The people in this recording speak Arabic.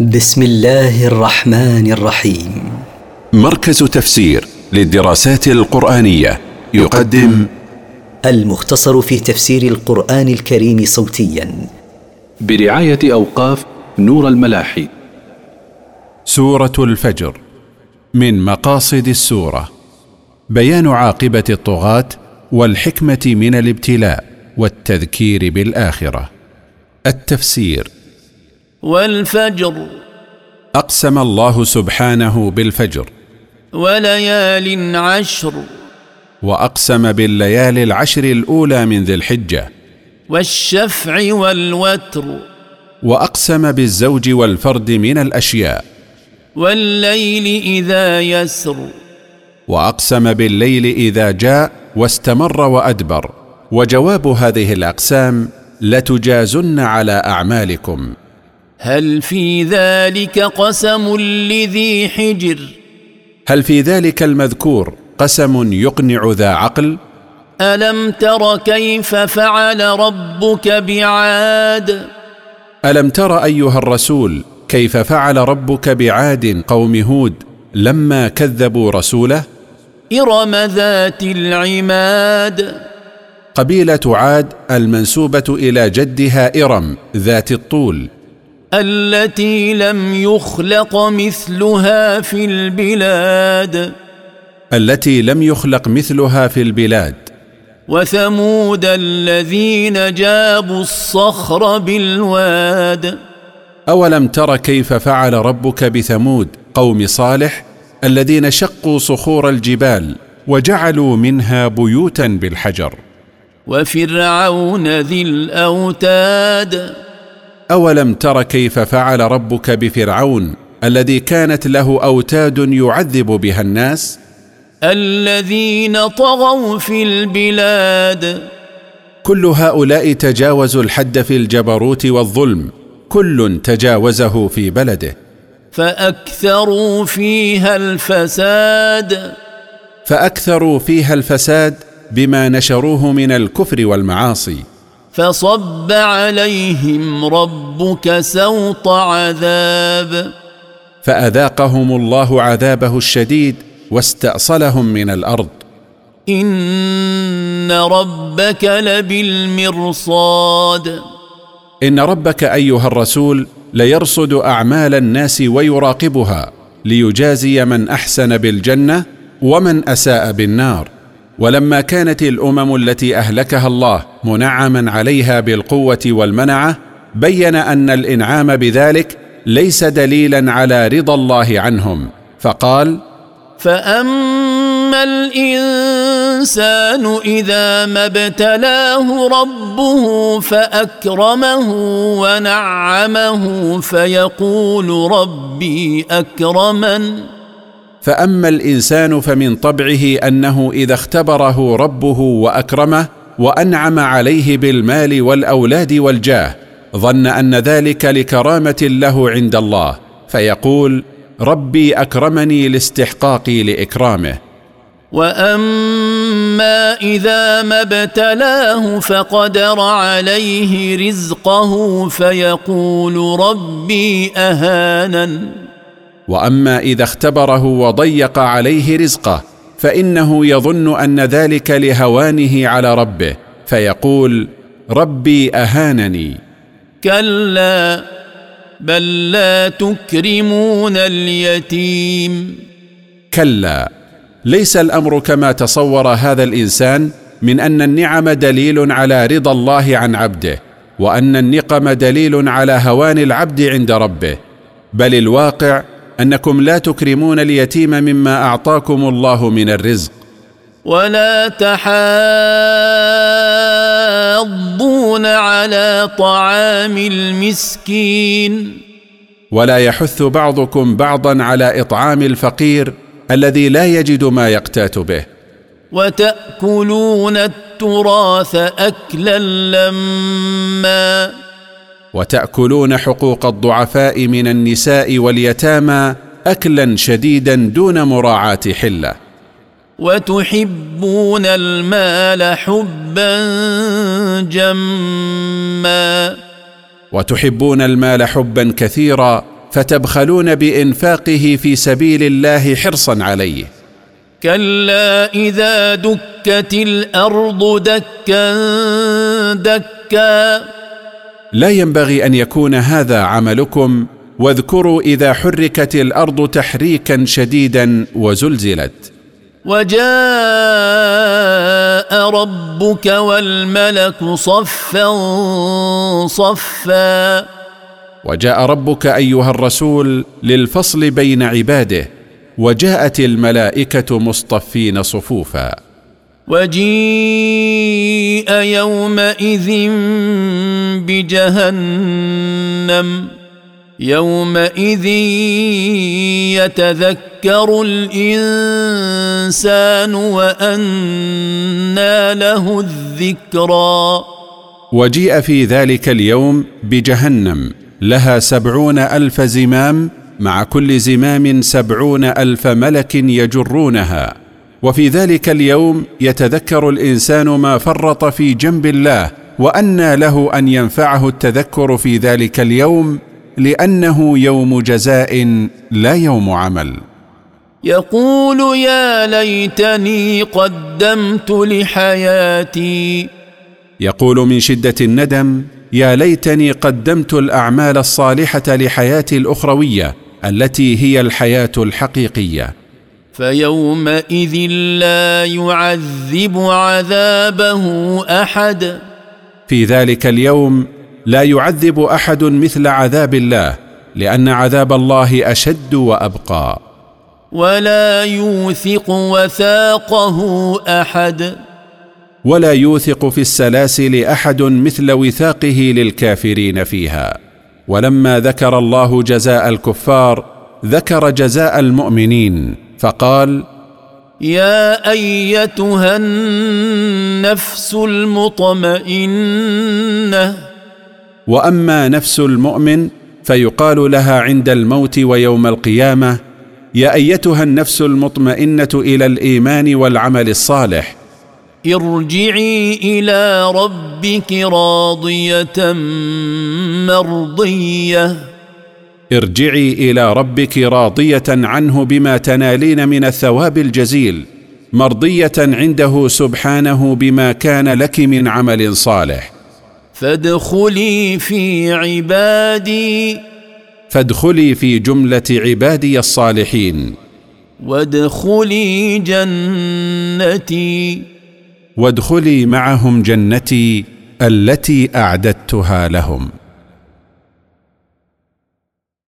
بسم الله الرحمن الرحيم. مركز تفسير للدراسات القرآنية يقدم المختصر في تفسير القرآن الكريم صوتيا. برعاية أوقاف نور الملاحي. سورة الفجر. من مقاصد السورة. بيان عاقبة الطغاة والحكمة من الابتلاء والتذكير بالآخرة. التفسير. والفجر. أقسم الله سبحانه بالفجر. وليال عشر. وأقسم بالليالي العشر الأولى من ذي الحجة. والشفع والوتر. وأقسم بالزوج والفرد من الأشياء. والليل إذا يسر. وأقسم بالليل إذا جاء واستمر وأدبر. وجواب هذه الأقسام لتجازن على أعمالكم. هل في ذلك قسم لذي حجر؟ هل في ذلك المذكور قسم يقنع ذا عقل؟ ألم تر كيف فعل ربك بعاد؟ ألم تر أيها الرسول كيف فعل ربك بعاد قوم هود لما كذبوا رسوله؟ إرم ذات العماد. قبيلة عاد المنسوبة إلى جدها إرم ذات الطول التي لم يخلق مثلها في البلاد. التي لم يخلق مثلها في البلاد. وثمود الذين جابوا الصخر بالواد. أولم تر كيف فعل ربك بثمود قوم صالح الذين شقوا صخور الجبال وجعلوا منها بيوتا بالحجر؟ وفرعون ذي الأوتاد. أولم تر كيف فعل ربك بفرعون الذي كانت له أوتاد يعذب بها الناس؟ الذين طغوا في البلاد. كل هؤلاء تجاوزوا الحد في الجبروت والظلم كل تجاوزه في بلده. فأكثروا فيها الفساد. فأكثروا فيها الفساد بما نشروه من الكفر والمعاصي. فصب عليهم ربك سوط عذاب. فأذاقهم الله عذابه الشديد واستأصلهم من الأرض. إن ربك لبالمرصاد. إن ربك أيها الرسول ليرصد أعمال الناس ويراقبها ليجازي من أحسن بالجنة ومن أساء بالنار. ولما كانت الأمم التي أهلكها الله منعما عليها بالقوة والمنعه بين أن الإنعام بذلك ليس دليلا على رضا الله عنهم. فقال فاما الانسان اذا ما ابتلاه ربه فاكرمه ونعمه فيقول ربي اكرمن. فأما الإنسان فمن طبعه أنه إذا اختبره ربه وأكرمه وأنعم عليه بالمال والأولاد والجاه ظن أن ذلك لكرامة له عند الله فيقول ربي أكرمني لاستحقاقي لإكرامه. وأما إذا ما ابتلاه فقدر عليه رزقه فيقول ربي أهانن. وأما إذا اختبره وضيق عليه رزقه فإنه يظن أن ذلك لهوانه على ربه فيقول ربي أهانني. كلا بل لا تكرمون اليتيم. كلا ليس الأمر كما تصور هذا الإنسان من أن النعم دليل على رضا الله عن عبده وأن النقم دليل على هوان العبد عند ربه بل الواقع أنكم لا تكرمون اليتيم مما أعطاكم الله من الرزق. ولا تحاضون على طعام المسكين. ولا يحث بعضكم بعضا على إطعام الفقير الذي لا يجد ما يقتات به. وتأكلون التراث اكلا لما وتأكلون حقوق الضعفاء من النساء واليتامى اكلا شديدا دون مراعاة حلة. وتحبون المال حبا جما. وتحبون المال حبا كثيرا فتبخلون بإنفاقه في سبيل الله حرصا عليه. كلا إذا دكت الأرض دكا دكا. لا ينبغي أن يكون هذا عملكم واذكروا إذا حركت الأرض تحريكا شديدا وزلزلت. وجاء ربك والملك صفا صفا. وجاء ربك أيها الرسول للفصل بين عباده وجاءت الملائكة مصطفين صفوفا. وجيء يومئذ بجهنم. يومئذ يتذكر الإنسان وأنى له الذكرى. وجيء في ذلك اليوم بجهنم. لها سبعون ألف زمام مع كل زمام سبعون ألف ملك يجرونها. وفي ذلك اليوم يتذكر الإنسان ما فرط في جنب الله وأنى له أن ينفعه التذكر في ذلك اليوم لأنه يوم جزاء لا يوم عمل. يقول يا ليتني قدمت لحياتي. يقول من شدة الندم يا ليتني قدمت الأعمال الصالحة لحياتي الأخروية التي هي الحياة الحقيقية. فيومئذ لا يعذب عذابه أحد. في ذلك اليوم لا يعذب أحد مثل عذاب الله لأن عذاب الله أشد وأبقى. ولا يوثق وثاقه أحد. ولا يوثق في السلاسل أحد مثل وثاقه للكافرين فيها. ولما ذكر الله جزاء الكفار ذكر جزاء المؤمنين. فقال يا أيتها النفس المطمئنة. وأما نفس المؤمن فيقال لها عند الموت ويوم القيامة يا أيتها النفس المطمئنة إلى الإيمان والعمل الصالح. ارجعي إلى ربك راضية مرضية. ارجعي إلى ربك راضية عنه بما تنالين من الثواب الجزيل مرضية عنده سبحانه بما كان لك من عمل صالح. فادخلي في عبادي. فادخلي في جملة عبادي الصالحين. وادخلي جنتي. وادخلي معهم جنتي التي أعددتها لهم.